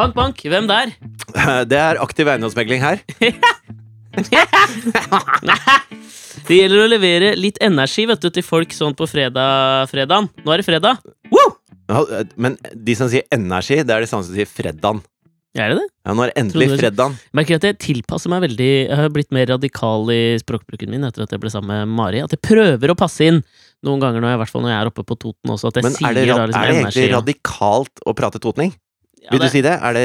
Bank, bank. Hvem der? Det er aktiv eiendomsmegling her. Det gjelder å levere litt energi vet du, til folk sånn på fredag, fredagen. Nå er det fredag. Woo! Ja, Men de som sier energi, det er de samme som sier fredagen. Er det det? Ja, nå er det endelig fredagen. merker at jeg tilpasser meg veldig Jeg har blitt mer radikal i språkbruken min etter at jeg ble sammen med Mari. At jeg prøver å passe inn noen ganger, når jeg, i hvert fall når jeg er oppe på Toten også. At jeg Men sier er det, da liksom er det energi. egentlig ja. radikalt å prate totning? Ja, Vil det, du si det? Er det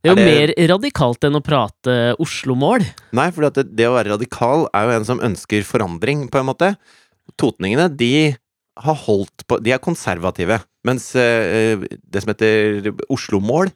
det er jo er mer radikalt enn å prate Oslo-mål. Nei, for det, det å være radikal er jo en som ønsker forandring, på en måte. Totningene, de har holdt på De er konservative. Mens eh, det som heter Oslo-mål,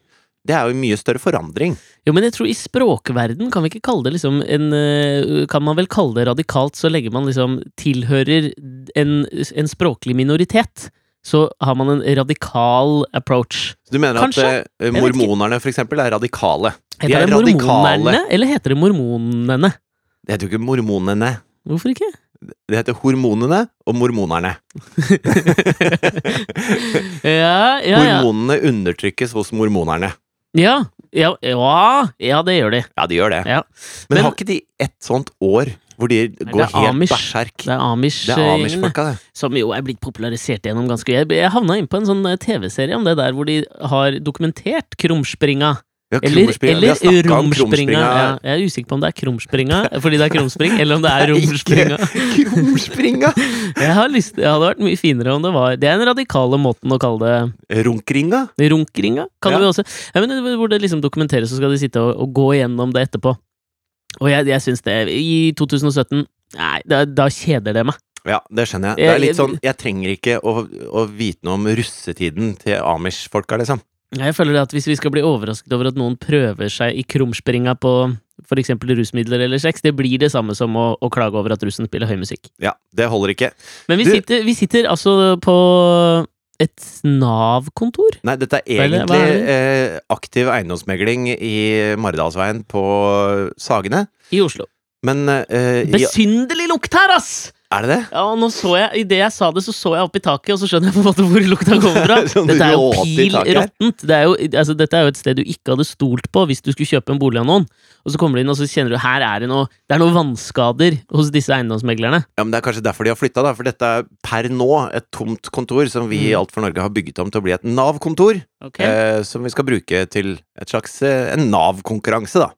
det er jo mye større forandring. Jo, men jeg tror i språkverden kan vi ikke kalle det liksom en øh, Kan man vel kalle det radikalt så lenge man liksom tilhører en, en språklig minoritet. Så har man en radikal approach. Du mener Kanskje? at uh, mormonerne, for eksempel, er radikale? De Heter er det mormonerne, eller heter det mormonene? Det heter jo ikke mormonene. Hvorfor ikke? Det heter hormonene og mormonerne. Ja, ja, ja. Hormonene undertrykkes hos mormonerne. Ja, ja, ja, ja det gjør de. Ja, de gjør det. Ja. Men, Men- har ikke de ett sånt år hvor de går helt Amish. berserk? Det er Amish, Det er eh, Amish-folka, det. som jo er blitt popularisert gjennom ganske Jeg, jeg havna inn på en sånn eh, TV-serie om det der hvor de har dokumentert krumspringa. Ja, Eller, eller romspringa. Ja, jeg er usikker på om det er krumspringa fordi det er krumspring, eller om det er romspringa. Krumspringa! Jeg har lyst, det hadde vært mye finere om det var Det er den radikale måten å kalle det Runkringa? Runkringa, kan Ja. vi også. Ja, men hvor det liksom dokumenteres, så skal de sitte og, og gå igjennom det etterpå. Og jeg, jeg syns det I 2017 Nei, da, da kjeder det meg. Ja, det skjønner jeg. Det er litt sånn Jeg trenger ikke å, å vite noe om russetiden til Amish-folka, liksom. Jeg føler at Hvis vi skal bli overrasket over at noen prøver seg i krumspringa på for eksempel rusmidler eller sex, det blir det samme som å, å klage over at russen spiller høy musikk. Ja, det holder ikke. Men vi, Du- sitter, vi sitter altså på et Nav-kontor. Nei, dette er egentlig er det- eh, aktiv eiendomsmegling i Maridalsveien på Sagene. I Oslo. Men eh, Besynderlig lukt her, ass! Er det det? Ja, og nå så jeg, Idet jeg sa det, så så jeg opp i taket, og så skjønner jeg på en måte hvor lukta kommer fra. Sånn Dette er jo pil råttent. Det altså, dette er jo et sted du ikke hadde stolt på hvis du skulle kjøpe en bolig av noen. Og så kommer du inn, og så kjenner du her er det noe Det er noen vannskader hos disse eiendomsmeglerne. Ja, men Det er kanskje derfor de har flytta. For dette er per nå et tomt kontor som vi i Mm. Alt for Norge har bygget om til å bli et Nav-kontor. Okay. Eh, som vi skal bruke til et slags eh, en Nav-konkurranse, da.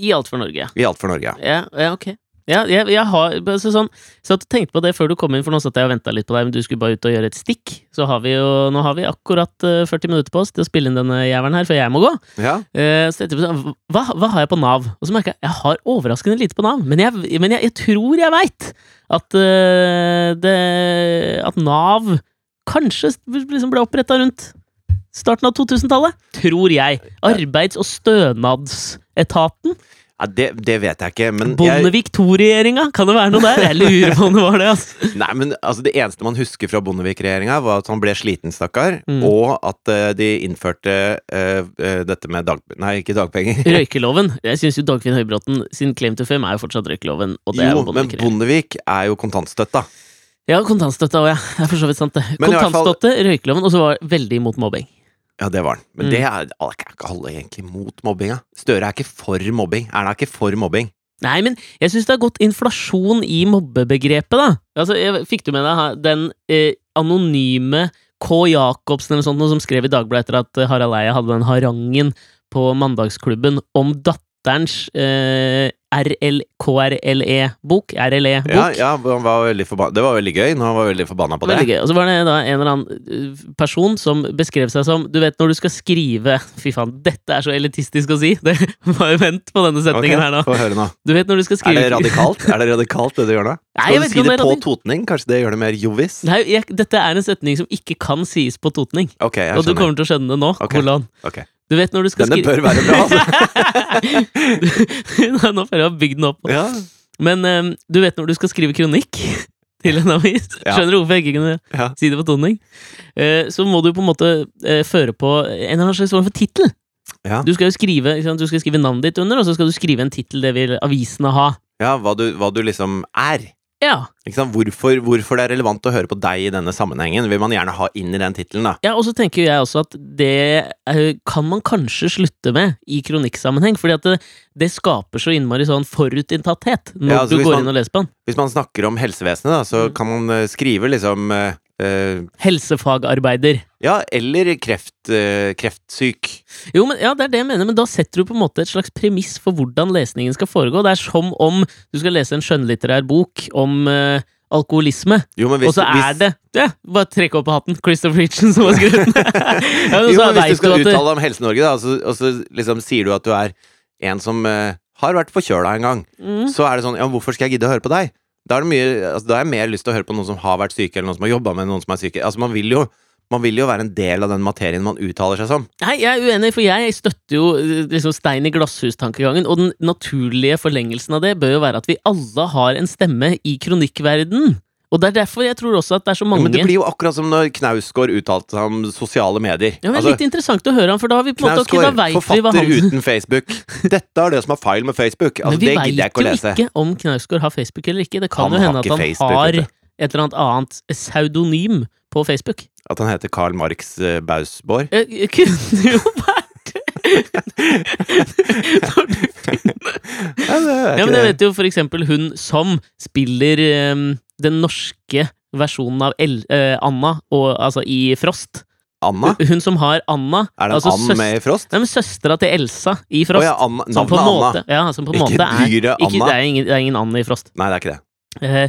I Alt for Norge. I Alt for Norge. Ja, ja ok. Ja, jeg, jeg har altså, sånn, så at du tenkte på det før du kom inn, for nå satt jeg og venta litt på deg, men du skulle bare ut og gjøre et stikk. Så har vi jo, nå har vi akkurat eh, 40 minutter på oss til å spille inn denne jævelen her, før jeg må gå. Ja. Uh, så tenkte jeg på sånn, hva, hva har jeg på Nav? Og så merka jeg jeg har overraskende lite på Nav. Men jeg, men jeg, jeg tror jeg veit at uh, det At Nav kanskje liksom ble oppretta rundt starten av 2000-tallet. Tror jeg. Arbeids- og stønadsetaten. Ja det, det vet jeg ikke, men Bondevik II-regjeringa, kan det være noe der? Jeg lurer på om det var det. Altså. Nei, men altså Det eneste man husker fra Bondevik-regjeringa, var at han ble sliten, stakkar, Mm. og at uh, de innførte uh, uh, dette med dag... Nei, ikke dagpenger. Røykeloven. Jeg syns jo Dagfinn Høybråten sin claim to fame er jo fortsatt røykeloven. Og det Jo, men Bondevik-regjeringen. Er jo kontantstøtta. Ja, kontantstøtta òg, ja. Det er for så vidt sant, det. Kontantstøtte, fall- røykeloven, og så var jeg veldig imot mobbing. Ja, det var han. Men Mm. det er, er ikke alle egentlig mot mobbinga. Støre er ikke for mobbing. Erna er ikke for mobbing. Nei, men jeg syns det har gått inflasjon i mobbebegrepet, da. Altså, jeg, Fikk du med deg den eh, anonyme K. Jacobsen eller sånt, som skrev i Dagbladet etter at eh, Harald Eia hadde den harangen på Mandagsklubben om datterens eh, RL, KRLE-bok? RLE-bok? Ja, ja, han var veldig forbanna. Det var veldig gøy han var veldig forbanna på det. Veldig gøy. Og så var det da en eller annen uh, person som beskrev seg som Du vet når du skal skrive Fy faen, dette er så elitistisk å si! Det, var jo vent på denne setningen setningen her nå. Få høre nå. Du vet når du skal Er det radikalt Er det radikalt det du gjør nå? Nei, jeg du vet ikke om det det er på radikalt. totning? Kanskje det gjør det mer jovis? Nei, jeg, dette er en setning som ikke kan sies på totning. Okay, jeg Og du kommer til å skjønne det nå. Okay. Hvordan. Ok. Du vet når du skal Denne bør være bra, altså. Nå føler jeg jeg har bygd den opp. Ja. Men um, du vet når du skal skrive kronikk til en avis? Ja. Skjønner du hvorfor jeg ikke kunne Ja. si det på toning? Uh, så må du på en måte uh, føre på en eller annen slags form for tittel. Ja. Du skal jo skrive, du skal skrive navnet ditt under, og så skal du skrive en tittel det vil avisene ha. ja, hva du, hva du liksom er. Ja. Hvorfor, hvorfor det er relevant å høre på deg i denne sammenhengen, vil man gjerne ha inn i den tittelen. Ja, og så tenker jeg også at det eh, kan man kanskje slutte med i kronikksammenheng, fordi at det, det skaper så innmari sånn forutinntatthet når Ja, altså du går man- inn og leser på den. Hvis man snakker om helsevesenet, da, så Mm. kan man eh, skrive liksom eh, Helsefagarbeider. Ja, eller kreft, uh, kreftsyk. Jo, men ja, det er det jeg mener, men da setter du på en måte et slags premiss for hvordan lesningen skal foregå. Det er som om du skal lese en skjønnlitterær bok om uh, alkoholisme, Jo, men og så er hvis, det ja, Bare trekk opp hatten. Christopher Hitchen som har skrevet den. ja, jo, men hvis du skal du uttale deg om Helse-Norge, da, og så, og så liksom sier du at du er en som har vært forkjøla en gang, mm, så er det sånn Ja, hvorfor skal jeg gidde å høre på deg? Da er det mye altså, Da har jeg mer lyst til å høre på noen som har vært syke, eller noen som har jobba med noen som er syke. Altså, man vil jo man vil jo være en del av den materien man uttaler seg som. Nei, jeg er uenig, for jeg støtter jo eh, liksom stein i glasshus-tankegangen, og den naturlige forlengelsen av det bør jo være at vi alle har en stemme i kronikkverden. Og det er derfor jeg tror også at det er så Ja, mange men det blir jo akkurat som når Knausgård uttalte seg om sosiale medier. Ja, men Altså, Litt interessant å høre han, for da har vi på en måte ok, da Knausgård, vet vi hva forfatter han uten Facebook. Dette er det som er feil med Facebook. Altså, Men vi det veit jo ikke om Knausgård har Facebook eller ikke. Det kan Han jo hende at han Facebook, har et eller annet annet pseudonym på Facebook. At han heter Karl Marx eh, Bausborg. Eh, eh, kunne jo vært Ja, det Ja, men jeg vet jo for eksempel hun som spiller eh, den norske versjonen av El eh, Anna og, altså, i Frost. Anna? Hun som har Anna Er det en altså and med i Frost? Nei, men søstera til Elsa i Frost. Oh, ja, Anna. som på en Anna. måte, ja, som på en Ikke måte er dyret ikke, Anna. det, er ingen, det er ingen and i Frost. Nei, det er ikke det. Eh,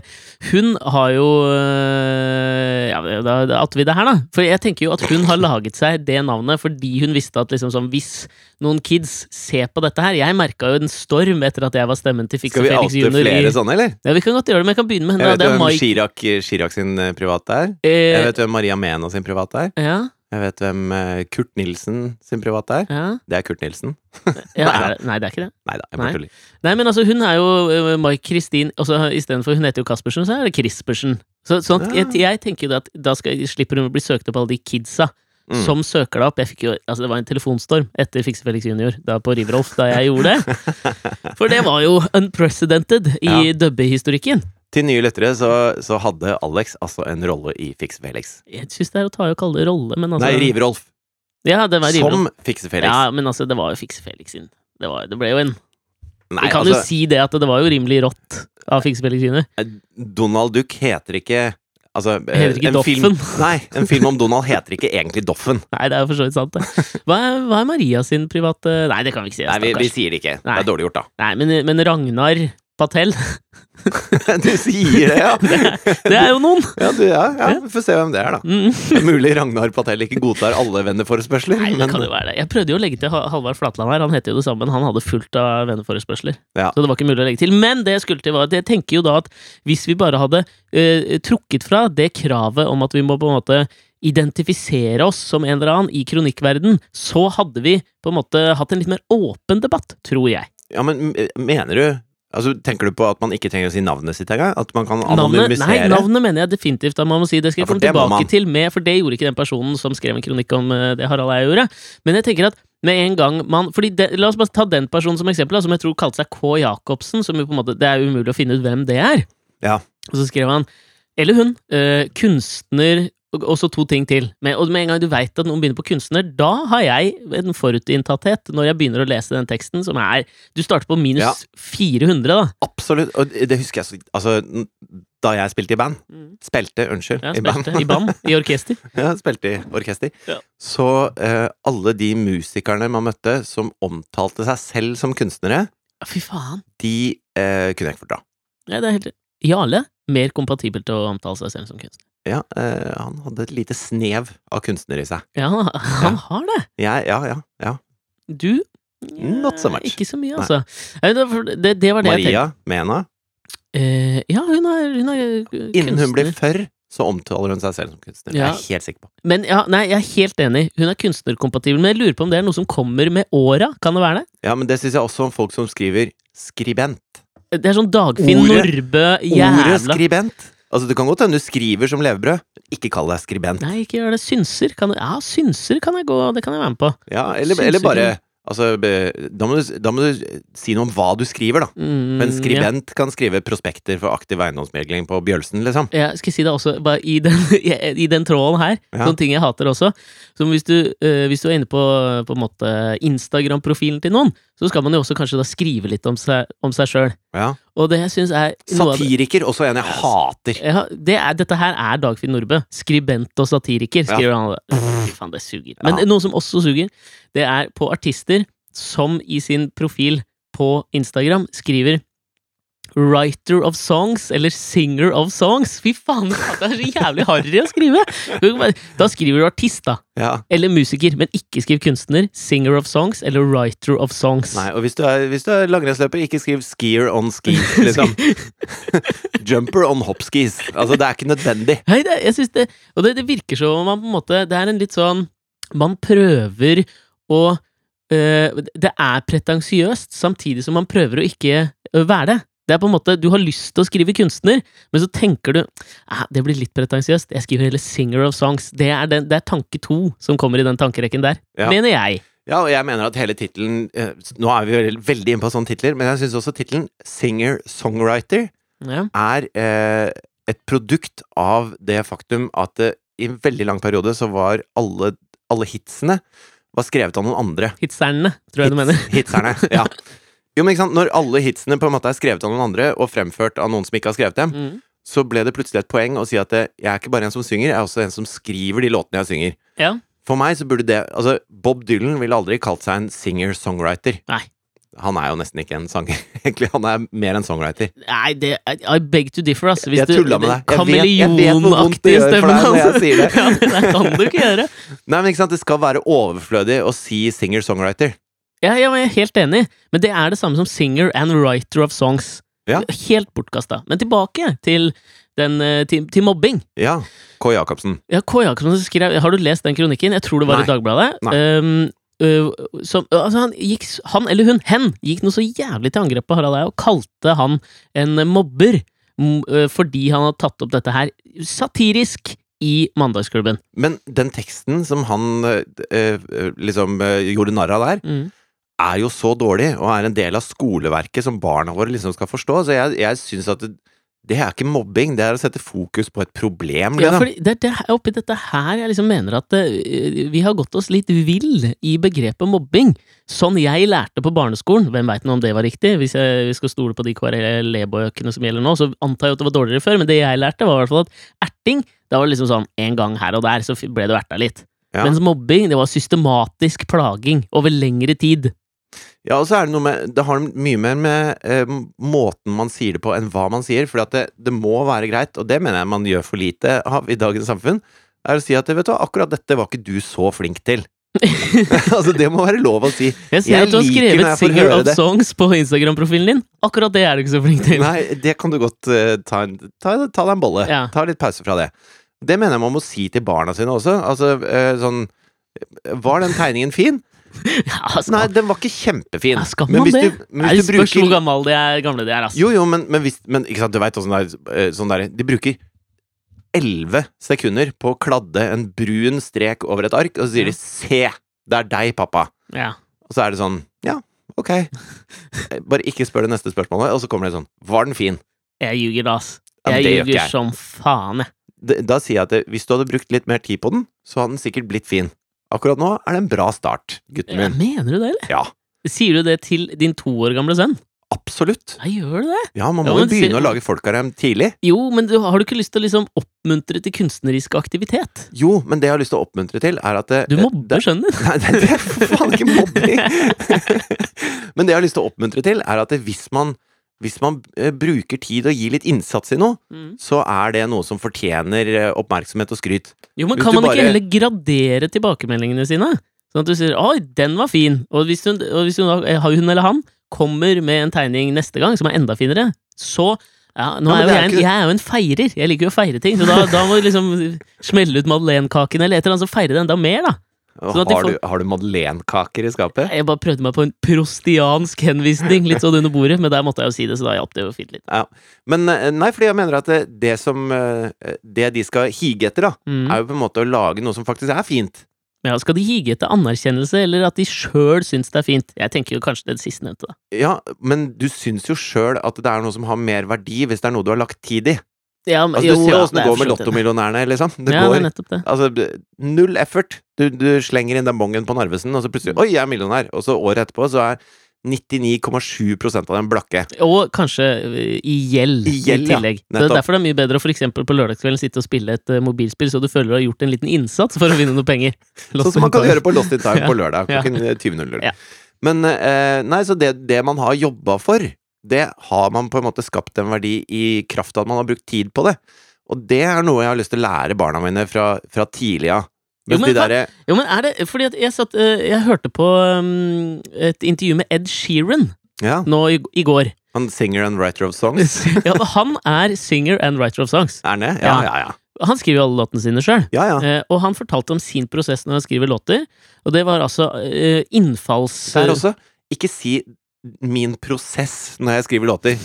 hun har jo eh, Ja, da atter vi det her, da. For jeg tenker jo at hun har laget seg det navnet fordi hun visste at liksom sånn Hvis noen kids ser på dette her Jeg merka jo en storm etter at jeg var stemmen til Fix og Felix Junior. Skal vi Felix flere sånne, eller? ja, vi kan godt gjøre det, men jeg kan begynne med henne. Jeg vet hvem. Chirac, Chirac sin eh, privat er. Jeg Eh, vet hvem Maria Mena sin privat er. ja, Jeg vet hvem eh, Kurt Nilsen sin private er. ja, Det er Kurt Nilsen. ja, Nei, er det- Nei, det er ikke det. Neida, jeg Nei. Nei, men altså, hun er jo uh, Mike Kristin Istedenfor hun heter jo Caspersen, så er det Crispersen. Så, sånn Ja. jeg, jeg tenker jo at da skal, slipper hun å bli søkt opp alle de kidsa Mm. som søker deg opp. Jo, altså Det var en telefonstorm etter Fikse Felix junior da på Riverolf da jeg gjorde det. For det var jo unprecedented i Ja. dubbehistorikken. Til nye lyttere så, så hadde Alex altså en rolle i Fiks Felix. Jeg syns det er å ta i å kalle det rolle, men altså Nei, River-Rolf. Ja, det var Riverolf. Som Fikse Felix. Ja, men altså, det var jo Fikse Felix sin. Det, var, det ble jo en Nei, Vi kan altså, jo si det at det var jo rimelig rått av Fikse Felix sine. Donald Duck heter ikke Altså, Heter ikke en Doffen. Film, nei, en film om Donald heter ikke egentlig Doffen. Nei, det er jo for så vidt sant, det. Hva er, hva er Maria sin private Nei, det kan vi ikke si. Nei, vi, vi sier det ikke. Nei. Det er dårlig gjort, da. Nei, men, men Ragnar Patel, du sier det, ja! det er jo noen! Ja, du, ja, ja. Vi får se hvem det er, da. Mm. Det er mulig Ragnar Patel ikke godtar alle venneforespørsler. Nei, det men kan jo være det. Jeg prøvde jo å legge til Ha- Halvard Flatland her. Han heter jo det samme, men han hadde fullt av venneforespørsler. Ja. Så det var ikke mulig å legge til. Men det jeg skulle til var at jeg tenker jo da at hvis vi bare hadde uh, trukket fra det kravet om at vi må på en måte identifisere oss som en eller annen i kronikkverden, så hadde vi på en måte hatt en litt mer åpen debatt, tror jeg. Ja, men mener du Altså, Tenker du på at man ikke trenger å si navnet sitt engang? At man kan Navnet, nei, navnet mener jeg definitivt at man må si. Det skal jeg Ja, komme tilbake til med, for det gjorde ikke den personen som skrev en kronikk om eh, det Harald Eia gjorde. Men jeg tenker at med en gang man fordi det, La oss bare ta den personen som eksempel, som jeg tror kalte seg K. Jacobsen. Som jo på en måte, Det er umulig å finne ut hvem det er. Ja. Og så skrev han, eller hun, øh, kunstner og og så to ting til. Med, og med en gang du veit at noen begynner på kunstner, da har jeg en forutinntatthet når jeg begynner å lese den teksten, som er Du starter på minus Ja. 400, da. Absolutt. Og det husker jeg så Altså, da jeg spilte i band Spilte, unnskyld. Ja, i band. i band, i orkester. ja, spilte i orkester. Ja. Så uh, alle de musikerne man møtte som omtalte seg selv som kunstnere, Ja, Fy faen. de uh, kunne jeg ikke fordra. Ja, det er helt Jarle, mer kompatibel til å omtale seg selv som kunstner. Ja, eh, han hadde et lite snev av kunstner i seg. Ja, han har det. Ja, ja, ja, ja. Du Not so much. Ikke så mye, altså. Nei, det, det, det var det jeg Maria Mena. tenkte. Eh, ja, hun er, hun er kunstner. Innen hun blir førr, så omtaler hun seg selv som kunstner. Det Jeg er helt sikker på. Men ja, nei, jeg er helt enig. Hun er kunstnerkompatibel, men jeg lurer på om det er noe som kommer med åra? Kan det være det? Ja, men det syns jeg også om folk som skriver skribent. Det er sånn Dagfinn Norbø, jævla Ordet skribent. Altså, det kan godt hende du skriver som levebrød. Ikke kall deg skribent. Nei, ikke gjør det. Synser. Kan, ja, synser kan jeg gå, det kan jeg være med på. Ja, eller, eller bare Altså, da må, du, da må du si noe om hva du skriver, da. Mm, En ja. skribent kan skrive prospekter for aktiv eiendomsmegling på Bjølsen, liksom. Ja, skal jeg si det også, bare i den, i den tråden her, Ja. sånne ting jeg hater også. Som hvis du, eh, hvis du er inne på, på en måte Instagram-profilen til noen, så skal man jo også kanskje da skrive litt om seg, sjøl. Ja. Og det jeg syns er Satiriker, også en jeg hater. ja, det er, Dette her er Dagfinn Nordbø. Skribent og satiriker, Ja. skriver han. Fy faen, det suger. Men Ja. noe som også suger, det er på artister som i sin profil på Instagram skriver Writer of songs, eller singer of songs. Fy faen, det er så jævlig harry å skrive! Da skriver du artist, da. Ja. Eller musiker, men ikke skriv kunstner. Singer of songs eller writer of songs. Nei, og hvis du er, hvis du er langrennsløper, ikke skriv 'skier on skis', liksom. 'Jumper on hopskis'. Altså, det er ikke nødvendig. Nei, det, jeg synes det Og det, det virker som man på en måte Det er en litt sånn Man prøver å øh, Det er pretensiøst, samtidig som man prøver å ikke være det. Det er på en måte Du har lyst til å skrive kunstner, men så tenker du ah, det blir litt pretensiøst. Jeg skriver hele singer of songs. Det er, den, det er tanke to som kommer i den tankerekken der. Ja. Mener jeg. Ja, og jeg mener at hele tittelen eh, Nå er vi veldig inne på sånne titler, men jeg syns også tittelen 'Singer-Songwriter' Ja. er eh, et produkt av det faktum at eh, i en veldig lang periode så var alle, alle hitsene var skrevet av noen andre. Hitserne, tror jeg du mener. Hits- Hitserne, ja. Jo, men ikke sant, Når alle hitsene på en måte er skrevet av noen andre, og fremført av noen som ikke har skrevet dem, Mm. så ble det plutselig et poeng å si at eh, jeg er ikke bare en som synger, jeg er også en som skriver de låtene jeg synger. Ja. For meg så burde det Altså, Bob Dylan ville aldri kalt seg en singer-songwriter. Nei. Han er jo nesten ikke en sanger, egentlig. Han er mer en songwriter. Nei, det I beg to differ, altså. Jeg tulla med deg. Jeg vet- hvor vondt det gjør for deg når jeg sier det. ja, det kan du ikke gjøre. Nei, men ikke sant, Det skal være overflødig å si singer-songwriter. Ja, jeg er helt enig, men det er det samme som singer and writer of songs. Ja. Helt bortkasta. Men tilbake til, den, eh, til, til mobbing. Ja. K. Jacobsen. Ja, K. Jacobsen skrev Har du lest den kronikken? Jeg tror det var Nei. i Dagbladet. Nei. Um, uh, som, altså han, gikk, han eller hun, hen, gikk noe så jævlig til angrep på Harald Eia og kalte han en mobber øh, fordi han hadde tatt opp dette her satirisk i Mandagsklubben. Men den teksten som han eh, eh, liksom eh, gjorde narr av der, Mm. Er jo så dårlig, og er en del av skoleverket som barna våre liksom skal forstå. Så jeg, jeg syns at det, det er ikke mobbing, det er å sette fokus på et problem. Ja, for det, det er oppi dette her jeg liksom mener at eh, vi har gått oss litt vill i begrepet mobbing. Sånn jeg lærte på barneskolen, hvem veit om det var riktig, hvis jeg, vi skal stole på de KRLE-bøkene som gjelder nå, så antar jeg at det var dårligere før, men det jeg lærte var i hvert fall at erting, da var det liksom sånn en gang her og der, så ble du erta litt. Ja. Mens mobbing, det var systematisk plaging over lengre tid. Ja, og så er det noe med Det har mye mer med eh, måten man sier det på, enn hva man sier. For det, det må være greit, og det mener jeg man gjør for lite av i dagens samfunn, er å si at vet du, akkurat dette var ikke du så flink til. altså, det må være lov å si. Jeg ser Jeg at du har skrevet 'Singer of det. Songs' på Instagram-profilen din. Akkurat det er du ikke så flink til. Nei, det kan du godt uh, ta, en, ta, ta deg en bolle. Ja. Ta litt pause fra det. Det mener jeg man må si til barna sine også. Altså, uh, sånn Var den tegningen fin? Ja, Nei, den var ikke kjempefin. Ja, skal Men man hvis det? du, men du spørs hvor bruker gammel de er, gamle de er, Altså. Jo, jo, men, men, hvis, men ikke sant, du veit åssen det er eh, sånn der, De bruker elleve sekunder på å kladde en brun strek over et ark, og så sier de 'se, det er deg, pappa'. Ja. Og så er det sånn Ja, ok. Bare ikke spør det neste spørsmålet, og så kommer det sånn 'Var den fin?' Jeg ljuger, da, ass. Jeg det ljuger som faen, jeg. Da sier jeg at det, hvis du hadde brukt litt mer tid på den, så hadde den sikkert blitt fin. Akkurat nå er det en bra start, gutten min. mener du det, eller? Ja, Sier du det til din to år gamle sønn? absolutt. Ja, gjør du det? Ja, man må jo begynne se- å lage folk av dem tidlig. Jo, men du, har du ikke lyst til å liksom oppmuntre til kunstnerisk aktivitet? Jo, men det jeg har lyst til å oppmuntre til, er at det, Du mobber sønnen din. Nei, det, det er faen ikke mobbing! Men det jeg har lyst til å oppmuntre til, er at det, hvis man, hvis man eh, bruker tid og gir litt innsats i noe, Mm. så er det noe som fortjener eh, oppmerksomhet og skryt. Jo, men Hvis kan man man ikke heller gradere tilbakemeldingene sine? Sånn at du sier 'oi, den var fin', og hvis hun, og hvis hun, eh, hun eller han kommer med en tegning neste gang som er enda finere, så ja, Ja, er er jeg, en, ikke- jeg er jo en feirer. Jeg liker jo å feire ting, så da, da må du liksom smelle ut madeleinekaken eller et eller annet, så feire det enda mer, da. Sånn har, får- du, har du madeleinekaker i skapet? Jeg bare prøvde meg på en prostiansk henvisning, litt sånn under bordet, men der måtte jeg jo si det, så da hjalp det jo fint litt. Ja. Men eh, nei, fordi jeg mener at det, det som eh, Det de skal hige etter, da, Mm. er jo på en måte å lage noe som faktisk er fint. Ja, Skal de hige etter anerkjennelse, eller at de sjøl syns det er fint? Jeg tenker jo kanskje det sistnevnte, da. Ja, men du syns jo sjøl at det er noe som har mer verdi hvis det er noe du har lagt tid i. Ja, men- Altså, du jo, ser ja, åssen det går med lottomillionærene, liksom. Det ja, det er nettopp det. Altså, null effort. Du, du slenger inn den bongen på Narvesen, og så plutselig Oi, jeg er millionær! Og så året etterpå så er 99,7% av dem blakke. Og kanskje øh, i gjeld i, I gjeld, ja. tillegg. Så det er derfor det er mye bedre å eksempel på lørdagskvelden sitte og spille et uh, mobilspill, så du føler du har gjort en liten innsats for å vinne noe penger. Sånn som man kan gjøre på Lost in Time Ja. på lørdag Ja. klokken 20.00. Ja. Men uh, nei, så det, det man har jobba for, det har man på en måte skapt en verdi i kraft av at man har brukt tid på det. Og det er noe jeg har lyst til å lære barna mine fra, fra tidlig av. Jo, men de der, derre Jo, men er det Fordi jeg satt øh, Jeg hørte på um, et intervju med Ed Sheeran Ja, nå i, i går. han singer and writer of songs. ja, han er singer and writer of songs. Er han det? Ja, Ja. ja, ja. Han skriver jo alle låtene sine sjøl. ja, ja. Eh, og han fortalte om sin prosess når han skriver låter. Og det var altså eh, innfalls... Der også. Ikke si min prosess når jeg skriver låter.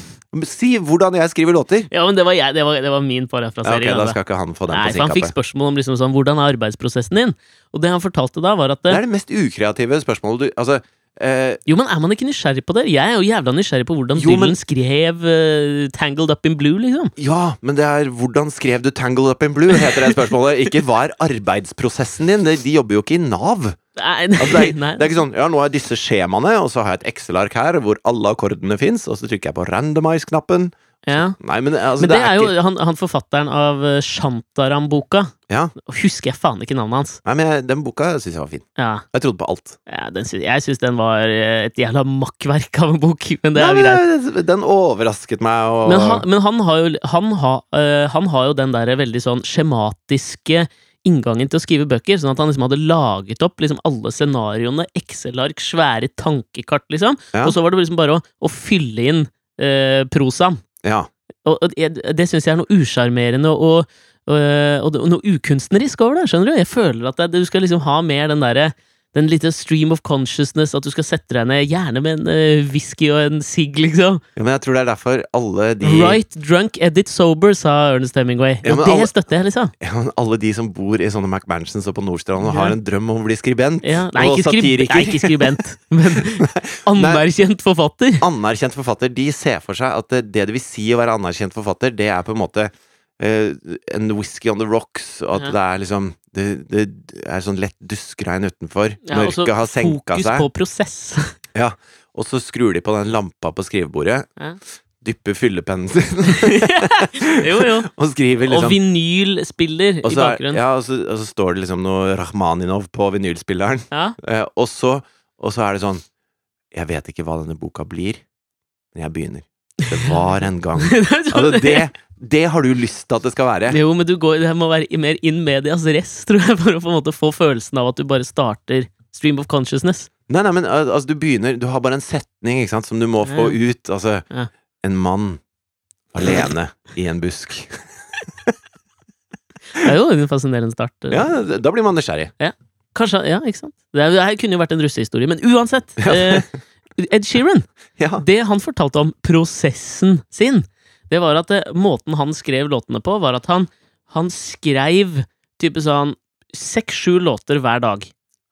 Si hvordan jeg skriver låter! Ja, men det var, jeg, det var, det var min Ja, parafrasering. ok, da altså. skal ikke han få den Nei, på for han fikk spørsmål om liksom sånn, hvordan er arbeidsprosessen din. Og det han fortalte da, var at Det det, er det mest ukreative spørsmålet du Altså, eh, Jo, men er man ikke nysgjerrig på det? Jeg er jo jævla nysgjerrig på hvordan Jo, men- Dylan skrev uh, 'Tangled Up in Blue', liksom. Ja, men det er hvordan skrev du 'Tangled Up in Blue'? heter det spørsmålet. Ikke hva er arbeidsprosessen din? De, de jobber jo ikke i Nav. Nei, Altså, det, er, det er ikke sånn ja, nå er disse skjemaene, og så har jeg et Excel-ark her hvor alle akkordene fins, og så trykker jeg på randomize-knappen. ja. Nei, men altså, Men det er jo ikke han, han forfatteren av eh, Shantaram-boka. Ja. Husker jeg faen ikke navnet hans. Nei, men jeg, den boka syns jeg var fin. Ja, Jeg trodde på alt. ja den Jeg syns den var eh, et jævla makkverk av en bok, men det Nei, er men greit. det- Den overrasket meg, og Men han, men han har jo han har, øh, han har jo den der veldig sånn skjematiske inngangen til å skrive bøker, sånn at han liksom hadde laget opp liksom alle scenarioene, Excel-ark, svære tankekart, liksom, Ja. og så var det liksom bare å, å fylle inn eh, prosaen. Ja. Og, og det, det syns jeg er noe usjarmerende og, og, og, og noe ukunstnerisk over det, skjønner du? Jeg føler at det, du skal liksom ha mer den derre den lille stream of consciousness, at du skal sette deg ned, gjerne med en uh, whisky og en sigg, liksom. ja, men jeg tror det er derfor alle de Right drunk, edit sober, sa Ernest Hemingway. Ja, og det alle- støtter jeg, liksom. ja, men Alle de som bor i sånne McMansions og på Nordstrand og Ja. har en drøm om å bli skribent nei, og satiriker nei, ikke skribent, men anerkjent forfatter. Anerkjent forfatter, de ser for seg at det, det det vil si å være anerkjent forfatter, det er på en måte uh, en whisky on the rocks, og at det er liksom det, det er sånn lett duskregn utenfor. Ja, Mørket har senka fokus seg. på prosess. ja. Og så skrur de på den lampa på skrivebordet, Ja. dypper fyllepennen sin jo, jo. og skriver Og liksom vinylspiller og i er, bakgrunnen. ja, og, så, og så står det liksom noe Rakhmaninov på vinylspilleren. Ja. Eh, og, så, og så er det sånn Jeg vet ikke hva denne boka blir, men jeg begynner. Det var en gang. Altså, det, det har du lyst til at det skal være. Jo, men du går, det må være mer in medias rest, tror jeg, for å på en måte få følelsen av at du bare starter stream of consciousness. Nei, nei, men altså, du begynner Du har bare en setning ikke sant, som du må få ut. Altså Ja. En mann alene i en busk. Det er jo en fascinerende start. Ja, da blir man nysgjerrig. Kanskje, ja, ikke sant? Det, er, her kunne jo vært en russehistorie, men uansett. Ja. Eh, Ed Sheeran, Ja. det han fortalte om prosessen sin, det var at eh, måten han skrev låtene på, var at han, han skrev type sånn seks-sju låter hver dag.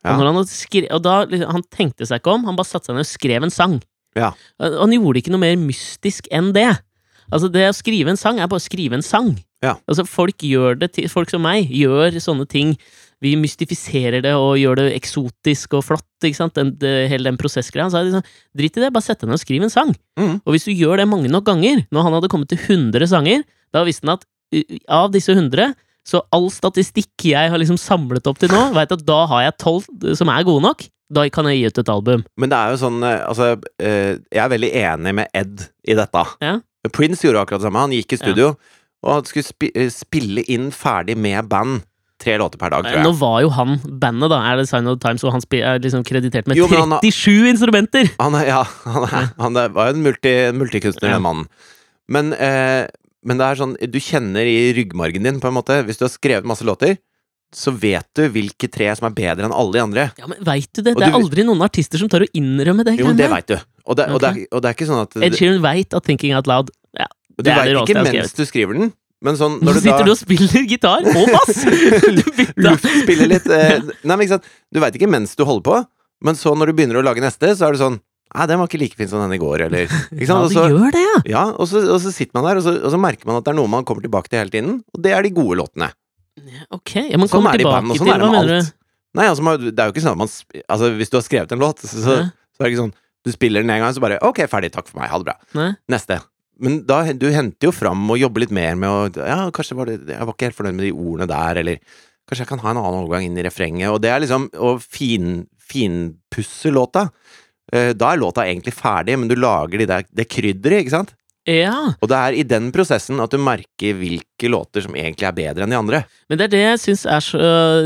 Ja. Og, når han, skrev, og da, liksom, han tenkte seg ikke om, han bare satte seg ned og skrev en sang. Ja. Og Han gjorde ikke noe mer mystisk enn det. Altså, det å skrive en sang er bare å skrive en sang. Ja. Altså, folk gjør det folk som meg gjør sånne ting. Vi mystifiserer det og gjør det eksotisk og flott, ikke sant? Den, det, hele den prosessgreia. Så er det liksom, drit i det, bare sett deg ned og skriv en sang. Mm. Og hvis du gjør det mange nok ganger, når han hadde kommet til 100 sanger, da visste han at av disse 100 så all statistikk jeg har liksom samlet opp til nå, vet at da har jeg tolv som er gode nok. Da kan jeg gi ut et album. Men det er jo sånn eh, Altså, eh, jeg er veldig enig med Ed i dette. Ja. Prince gjorde akkurat det samme. Han gikk i studio, og han skulle spille inn ferdig med band. Tre låter per dag, tror jeg. Nå var jo han bandet, da, er det Sign of the Times, og han er liksom kreditert med Jo, 37 han 37 instrumenter! Han er, ja, han, er, han er, var jo en multi, multikunstner, Ja. den mannen. Men, eh, men det er sånn Du kjenner i ryggmargen din, på en måte. Hvis du har skrevet masse låter, så vet du hvilke tre som er bedre enn alle de andre. Ja, men vet du det? Det er du- aldri noen artister som tør å innrømme det. Jo, det vet du. Og det, og, det er, og det er ikke sånn at Ed Sheeran veit at Thinking Out Loud ja, Du det veit det ikke mens du skriver den, Men sånn Nå når du sitter du og spiller gitar og bass! Du bytta. luftspiller litt eh, Nei, men ikke sant Du veit ikke mens du holder på, men så når du begynner å lage neste, så er det sånn Nei, den var ikke like fin som den i går, eller Ikke sant? Ja, du så, gjør det, ja! ja, og så, og så sitter man der, og så, og så merker man at det er noe man kommer tilbake til hele tiden, og det er de gode låtene. Ok, ja, man Sånn kommer er tilbake band, sånn til det Hva mener alt. du? Nei, altså, det er jo ikke sånn at man Altså, hvis du har skrevet en låt, så, så, så er det ikke sånn Du spiller den en gang, så bare Ok, ferdig, takk for meg, ha det bra. Nei? Neste. Men da, du henter jo fram og jobber litt mer med å Ja, kanskje var det Jeg var ikke helt fornøyd med de ordene der, eller Kanskje jeg kan ha en annen overgang inn i refrenget, og det er liksom å fin, finpusse låta. Eh, Da er låta egentlig ferdig, men du lager de der, det krydderet, ikke sant? Ja, Og det er i den prosessen at du merker hvilke låter som egentlig er bedre enn de andre. men det er det jeg syns er så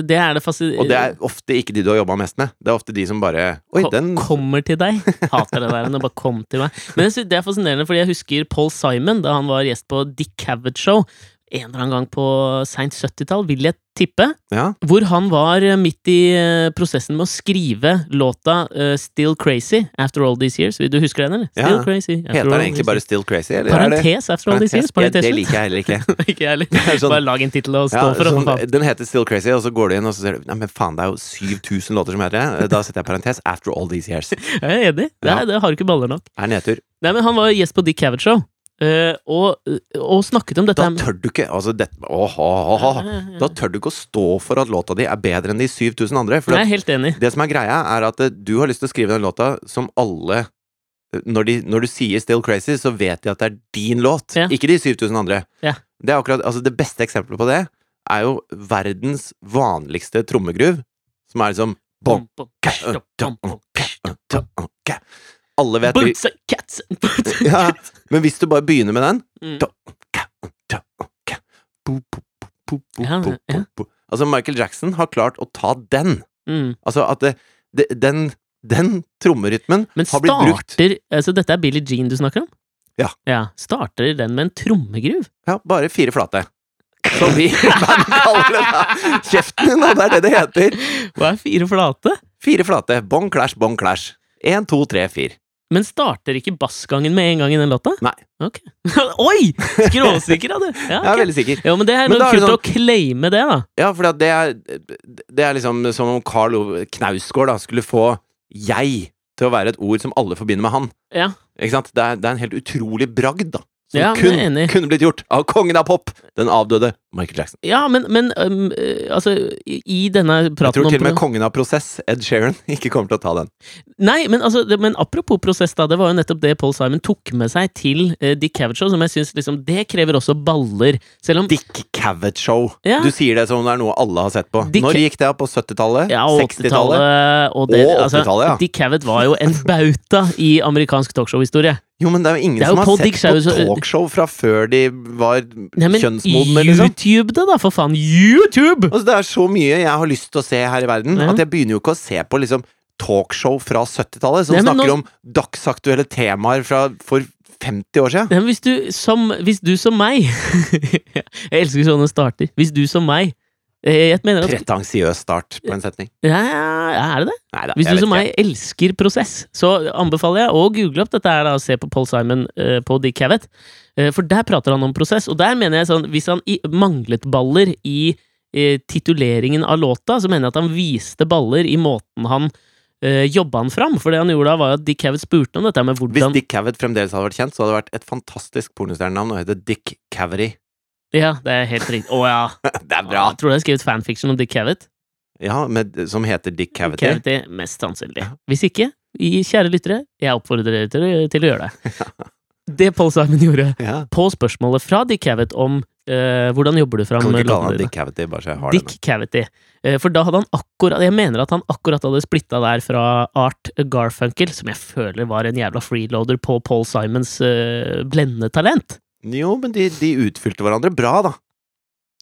Det er det. Og det er ofte ikke de du har jobba mest med. Det er ofte de som bare Oi, Ko- den Kommer til deg. Hater det der. Den bare kom til meg. Men det er fascinerende, fordi jeg husker Paul Simon da han var gjest på Dick Cavett Show. En eller annen gang på seint 70-tall, vil jeg tippe. Ja. Hvor han var eh, midt i eh, prosessen med å skrive låta uh, Still Crazy After All These Years. Du husker den, eller? Still Ja. Crazy. After Heter den egentlig bare. Still Crazy, eller er Parentes After All These Years? Ja, det liker jeg heller ikke. Ikke jeg heller. Er sånn- Bare lag en tittel og stå Ja, for sånn, den heter Still Crazy, og så går du inn og så ser du Nei, men faen, det er jo 7000 låter som heter det. Da setter jeg parentes After All These Years. Jeg er enig. Det, Ja. er, det har ikke baller nok. Er nedtur. Nei, men Han var gjest på Dick Cavett Show, eh, og, og snakket om dette Da tør du ikke Altså, det, oh, oh, oh. Da tør du ikke å stå for at låta di er bedre enn de 7000 andre. For Jeg at helt enig. det som er greia, er at eh, du har lyst til å skrive den låta som alle eh, når, de, når du sier Still Crazy, så vet de at det er din låt, Ja. ikke de 7000 andre. Ja. Det er akkurat Altså, det beste eksempelet på det er jo verdens vanligste trommegruv, som er liksom bom, Alle vet Boots and cats birds and Ja, cats. men hvis du bare begynner med den Mm. Ja, ja. Altså, Michael Jackson har klart å ta den. Mm. Altså at det, det, den, den trommerytmen Men har blitt brukt starter altså Dette er Billie Jean du snakker om? Ja. Starter den med en trommegruv? Ja, bare fire flate. Som vi kaller det. da. Kjeften din, da! Det er det det heter. Hva er fire flate? Fire flate. Bong clash, bong clash. Én, to, tre, fire. Men starter ikke bassgangen med en gang i den låta? Nei. Okay. Oi! Skråsikker, da, du! Ja, Jeg er veldig sikker. Jo, men det er Men kult sånn- å claime det, da. Ja, for det er, det er liksom som om Carl Knausgård da, skulle få 'jeg' til å være et ord som alle forbinder med han. Ja. Ikke sant? Det er, det er en helt utrolig bragd, da. Som Ja, kun, kunne blitt gjort av kongen av pop, den avdøde Michael Jackson. Ja, men, men øh, altså, i denne Jeg tror til og med kongen av prosess, Ed Sheeran, ikke kommer til å ta den. Nei, men, altså, det, men apropos prosess, da. Det var jo nettopp det Paul Simon tok med seg til uh, Dick Cavett Show, som jeg syns liksom Det krever også baller. Selv om Dick Cavett Show. Ja. Du sier det som om det er noe alle har sett på. Dick- Når gikk det? På 70-tallet? Ja, 60-tallet? 80-tallet og, Og altså, 80-tallet, ja. Dick Cavett var jo en bauta i amerikansk talkshow-historie. Jo, men det er jo ingen er jo som har Paul sett Dick på talkshow fra før de var Nei, kjønnsmodne, liksom. YouTube det, da, for faen! YouTube! Altså, det er så mye jeg har lyst til å se her i verden, Ja. at jeg begynner jo ikke å se på liksom talkshow fra 70-tallet, som Nei, snakker nå- om dagsaktuelle temaer fra for 50 år siden. Nei, men hvis du som, hvis du som meg Jeg elsker sånne starter. Hvis du som meg Jeg mener at Pretensiøs start på en setning. ja, ja, Er det det? Neida, Hvis du som meg elsker prosess, så anbefaler jeg å google opp dette her da, og se på Paul Simon uh, på Dick Cavett. Eh, for der prater han om prosess, og der mener jeg sånn Hvis han i, manglet baller i eh, tituleringen av låta, så mener jeg at han viste baller i måten han uh, jobba han fram. For det han gjorde da, var at Dick Cavett spurte om dette med Hvis Dick Cavett fremdeles hadde vært kjent, så hadde det vært et fantastisk pornostjernenavn og hete Dick Cavity. Ja, det er helt riktig. Å ja. Det er bra! Jeg tror jeg har skrevet fanfiction om Dick Cavett. Ja, med, som heter Dick Cavity. Cavity, mest sannsynlig. Hvis ikke, kjære lyttere, jeg oppfordrer dere til, til å gjøre det. Det Paul Simon gjorde Ja. på spørsmålet fra Dick Cavett om uh, hvordan jobber du fram Kan du ikke kalle han. Dick Cavity, bare så jeg har Dick Cavity. Eh, for da hadde han akkurat Jeg mener at han akkurat hadde splitta der fra Art Garfunkel, som jeg føler var en jævla freeloader på Paul Simons uh, blendende talent. Jo, men de, de utfylte hverandre bra, da.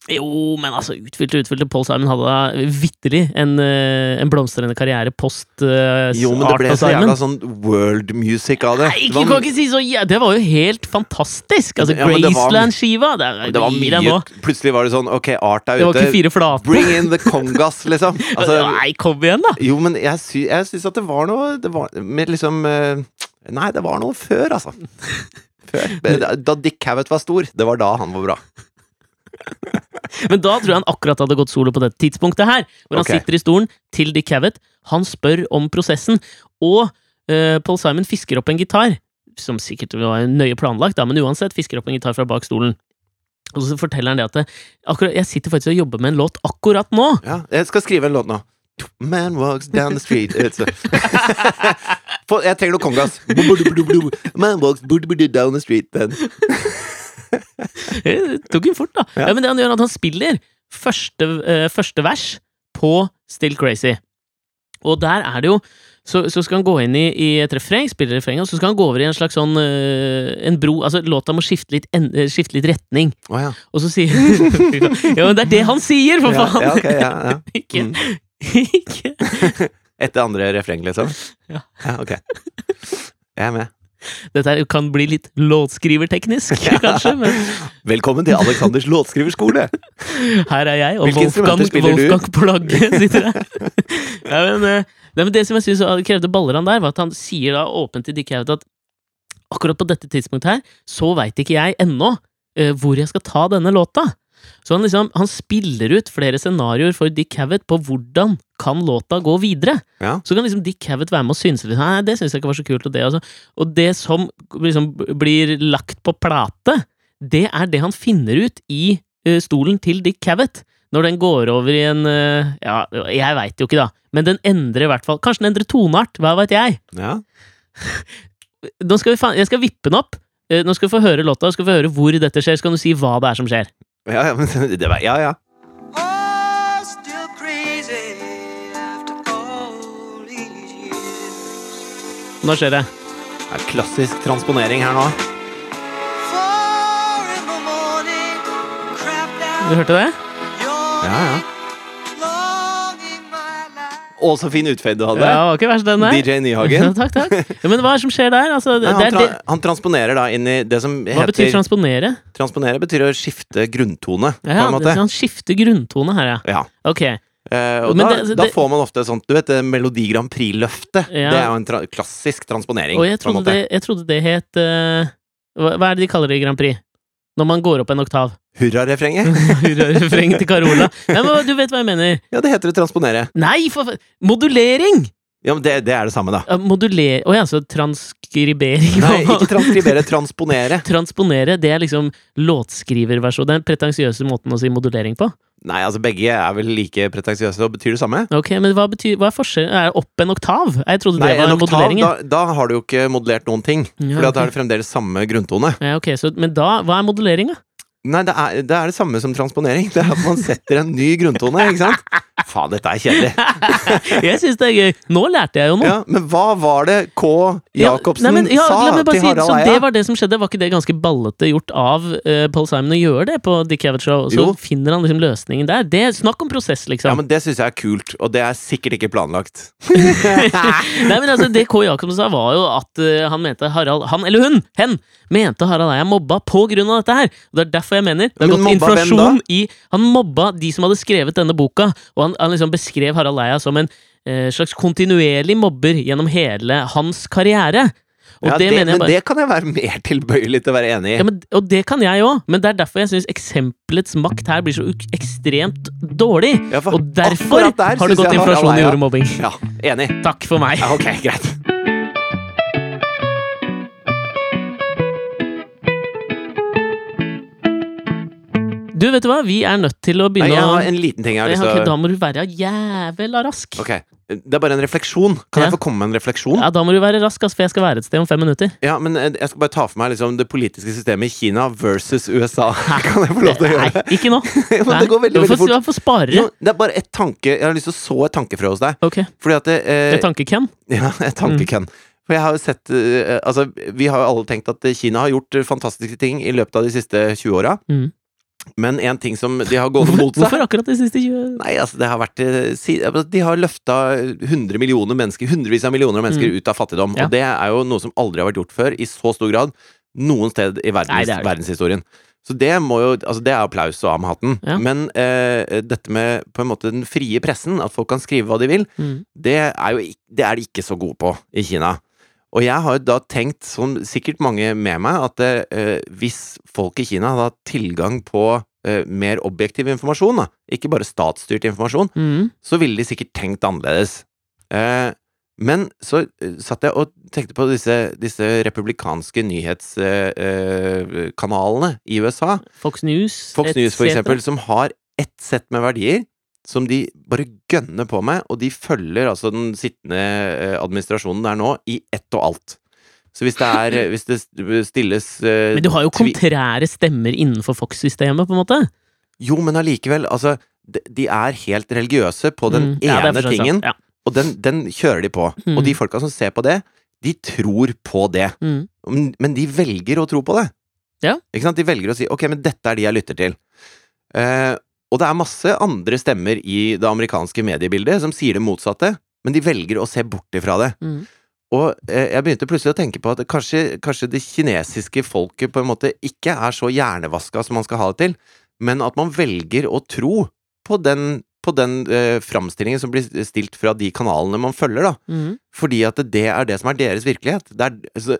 Jo, men altså, utfylte, utfylte. Paul Simon hadde da vitterlig en, eh, en blomstrende karriere post uh, Jo, men det ble så jævla sånn world music av det. Nei, Det var- kan ikke si så ja, Det var jo helt fantastisk! Altså, Ja, Graceland-skiva det, det var mye. Plutselig var det sånn Ok, Art er Det var ute. ikke. Bring in the congas, liksom. Altså, Nei, kom igjen, da! jo, men jeg, sy syns at det var noe Det var med liksom eh, Nei, det var noe før, altså. Da Dick Cavett var stor, det var da han var bra. Men da tror jeg han akkurat hadde gått solo på dette tidspunktet her. Hvor han okay. sitter i stolen til Dick Cavett. Han spør om prosessen, og uh, Paul Simon fisker opp en gitar. Som sikkert var nøye planlagt, da, men uansett fisker opp en gitar fra bak stolen. Og så forteller han det at det, akkurat, jeg sitter faktisk og jobber med en låt akkurat nå. Ja, jeg skal skrive en låt nå. Man walks down the street Jeg trenger noe kongas. Man walks down the street then. Det tok jo fort, da. Ja. Men det han gjør, er at han spiller første, eh, første vers på Still Crazy. Og der er det jo så, så skal han gå inn i, i et refreng, spille refrenget, og så skal han gå over i en slags sånn eh, En bro Altså, låta må skifte litt, en, eh, skifte litt retning. Oh, ja. Og så sier Ja, men det er det han sier, for faen! ja, ja, ja. Mm. ikke Etter andre refreng, liksom? Ja. ok. Jeg er med. Dette her kan bli litt låtskriverteknisk, kanskje, men Velkommen til Aleksanders låtskriverskole! her er jeg, og Hvilke Wolfgang? Wolfgang Plagge sitter her. ja, men, eh, men det som jeg synes krevde baller han der, var at han sier da åpent til Dick at akkurat på dette tidspunktet her, så veit ikke jeg ennå uh, hvor jeg skal ta denne låta. Så han liksom, han spiller ut flere scenarioer for Dick Cavett på hvordan kan låta gå videre. Ja. Så kan liksom Dick Cavett være med og synse litt. Nei, det syns jeg ikke var så kult. Og det, altså. og det som liksom blir lagt på plate, det er det han finner ut i uh, stolen til Dick Cavett. Når den går over i en uh, Ja, jeg veit jo ikke, da. Men den endrer i hvert fall Kanskje den endrer toneart. Hva veit jeg? Ja. Nå skal vi jeg skal vippe den opp. Nå skal vi få høre låta, skal vi få høre hvor dette skjer. Så kan du si hva det er som skjer. Ja, ja, men det var, ja, ja. Oh, still crazy after all these years. Nå skjer det. Det er klassisk transponering her nå. Du hørte det? Ja, ja. Å, så fin utfade du hadde. Ja, var ikke verst, den der. DJ Nyhagen. takk, takk. Ja, men hva er det som skjer der? Altså, det, Nei, det han, tra det. han transponerer da inn i det som Hva betyr transponere? Transponere betyr å skifte grunntone, ja, Ja, en måte. han skifter grunntone her, ja. Ja. Ok. Uh, og da, det- da får man ofte sånt Du vet det Melodi Grand Prix-løftet? Ja. Det er jo en tra klassisk transponering. Og jeg på trodde, det, jeg trodde det het uh, hva, hva er det de kaller det i Grand Prix? Når man går opp en oktav. Hurrarefrenget? Hurrarefreng til Carola. Nei, men du vet hva jeg mener. Ja, det heter å transponere. Nei, for Modulering! Ja, men det, det er det samme, da. Ja, Moduler... Å ja, så transkribering. Nei, ikke transkribere, transponere. Transponere, det er liksom låtskriverversjon. Den pretensiøse måten å si modulering på. Nei, altså begge er vel like pretensiøse og betyr det samme. Ok, men hva, betyr, hva er forskjellen? Er det opp en oktav? Jeg trodde Nei, det var en oktav, da, da har du jo ikke modulert noen ting. Ja, For da er det fremdeles samme grunntone. Ja, ok, så, men da, hva er modulering, da? Nei, det er, det er det samme som transponering. Det er at man setter en ny grunntone, ikke sant? Faen, dette er kjedelig. Jeg syns det er gøy. Nå lærte jeg jo noe. Ja, men hva var det K. Ja, nei, men, ja, sa til Harald Eia? det var det som skjedde. Var ikke det ganske ballete gjort av uh, Paul Simon å gjøre det på Dick Cavett Show? Så Jo. finner han liksom løsningen der. Det Snakk om prosess, liksom. Ja, men det syns jeg er kult, og det er sikkert ikke planlagt. Nei, men altså, Det K. Jacobsen sa, var jo at uh, han mente Harald Han eller hun! Hen! Mente Harald Eia mobba på grunn av dette her. Og Det er derfor jeg mener det har gått inflasjon i Han mobba de som hadde skrevet denne boka, og han, han liksom beskrev Harald Eia som en eh, slags kontinuerlig mobber gjennom hele hans karriere. Og Ja, det, jeg men bare det kan jeg være mer tilbøyelig til å være enig i. Ja, men, og det kan jeg òg, men det er derfor jeg syns eksempelets makt her blir så ekstremt dårlig. Ja, Og derfor der har det gått inflasjon i ordet mobbing. Ja, enig. Takk for meg. Ja, ok, greit. Du, vet du hva? Vi er nødt til å Nei, begynne jeg har en liten ting jeg har lyst til å Da må du være jævla rask. Ok, det er bare en refleksjon. Kan Ja. jeg få komme med en refleksjon? Ja, Da må du være rask, ass, for jeg skal være et sted om fem minutter. Ja, men eh, jeg skal bare ta for meg liksom, det politiske systemet i Kina versus USA. Kan jeg få lov til å gjøre det? Nei, ikke nå. Men det går veldig, veldig fort. du får spare. Jo, det er bare et tanke Jeg har lyst til å så et tankefrø hos deg. Ok. Fordi at det, eh, Et tanke-Ken. Ja, et tankekønn. For jeg har jo sett eh, Altså, vi har jo alle tenkt at Kina har gjort eh, fantastiske ting i løpet av de siste 20 åra. Mm. Men en ting som de har gått mot seg Hvorfor akkurat de siste 20 Nei, altså, det har vært eh, altså, De har løfta 100 millioner mennesker, hundrevis av millioner av mennesker Mm. ut av fattigdom. Ja. Og det er jo noe som aldri har vært gjort før, i så stor grad, noen sted i verdens, Nei, det det. verdenshistorien. Så det må jo Altså, det er applaus og av med hatten. Ja. Men eh, dette med på en måte den frie pressen, at folk kan skrive hva de vil, mm. det er jo det er de ikke så gode på i Kina. Og jeg har jo da tenkt, som sikkert mange med meg, at eh, hvis folk i Kina hadde hatt tilgang på eh, mer objektiv informasjon, da, ikke bare statsstyrt informasjon, Mm. så ville de sikkert tenkt annerledes. Eh, men så eh, satt jeg og tenkte på disse, disse republikanske nyhetskanalene i USA. Fox News. Fox News, for eksempel, som har ett sett med verdier som de bare gønner på med, og de følger altså den sittende eh, administrasjonen der nå i ett og alt. Så hvis det er Hvis det stilles uh, Men du har jo kontrære stemmer innenfor Fox-systemet, på en måte. Jo, men allikevel, altså de, de er helt religiøse på den Mm. Ene ja, tingen. Ja. og den, den kjører de på. Mm. Og de folka som ser på det, de tror på det. Mm. Men- Men de velger å tro på det. Ja. Ikke sant? De velger å si 'ok, men dette er de jeg lytter til'. Eh, og det er masse andre stemmer i det amerikanske mediebildet som sier det motsatte, men de velger å se bort ifra det. Mm. Og eh, jeg begynte plutselig å tenke på at kanskje, kanskje det kinesiske folket på en måte ikke er så hjernevaska som man skal ha det til, men at man velger å tro på den, på den eh, framstillingen som blir stilt fra de kanalene man følger, da. Mm. Fordi at det er det som er deres virkelighet. Det er, altså,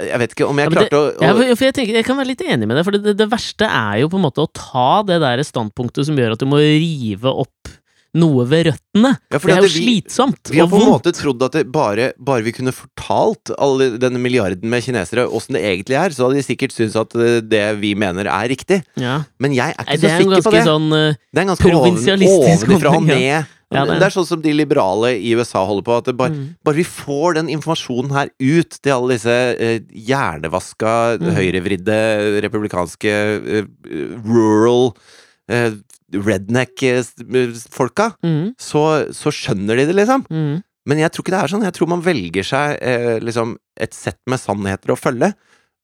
jeg vet ikke om jeg Ja, klarte klarte å, å Ja, jeg, tenker, jeg kan være litt enig med deg, for det, det, det verste er jo på en måte å ta det der standpunktet som gjør at du må rive opp noe ved røttene. Ja, Det er jo vi- slitsomt Vi har på en måte trodd at det bare, bare vi kunne fortalt alle denne milliarden med kinesere åssen det egentlig er, så hadde de sikkert syntes at eh, det vi mener er riktig. Ja. Men jeg er ikke det så er sikker på det. sånn eh, Det er en ganske provinsialistisk provinsialistisk ovenifra og ned. Ja, det det er sånn som de liberale i USA holder på. At bare, mm. bare vi får den informasjonen her ut til alle disse eh, hjernevaska, Mm. høyrevridde, republikanske, eh, rural eh, redneck-folka, Mm. så, så skjønner de det, liksom. Mm. Men jeg tror ikke det er sånn. Jeg tror man velger seg eh, liksom et sett med sannheter å følge.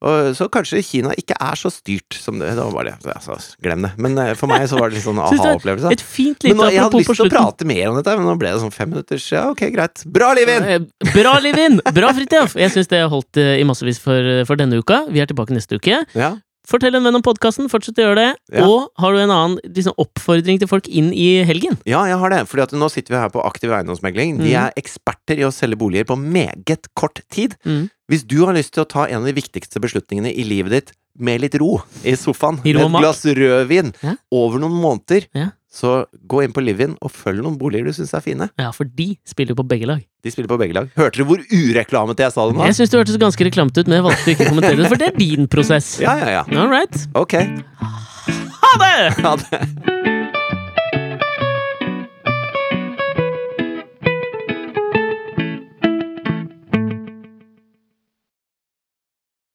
Og, så kanskje Kina ikke er så styrt som det. Det var bare det. Altså, glem det. Men eh, for meg så var det litt sånn aha-opplevelse. Et fint lite nå, jeg hadde lyst til å prate mer om dette, men nå ble det sånn fem minutters Ja, ok, greit. Bra, Livin! Eh, Bra, Livin! Bra, Fridtjof! Jeg syns det har holdt eh, i massevis for, for denne uka. Vi er tilbake neste uke. Ja. Fortell en venn om podkasten, fortsett å gjøre det. Ja. Og har du en annen liksom, oppfordring til folk inn i helgen? ja, jeg har det. Fordi at nå sitter vi her på Aktiv eiendomsmegling. De Mhm. er eksperter i å selge boliger på meget kort tid. Mm. Hvis du har lyst til å ta en av de viktigste beslutningene i livet ditt med litt ro i sofaen, I med et glass rødvin Ja. over noen måneder, Ja. Så gå inn på Livin og følg noen boliger du syns er fine. Ja, for de spiller jo på begge lag. De spiller på begge lag. Hørte du hvor ureklamete jeg sa det nå? Jeg syns det hørtes ganske reklamete ut, men jeg valgte ikke å kommentere det, for det er din prosess. Ja, ja, ja. All right. Ok. Ha det! Ha det.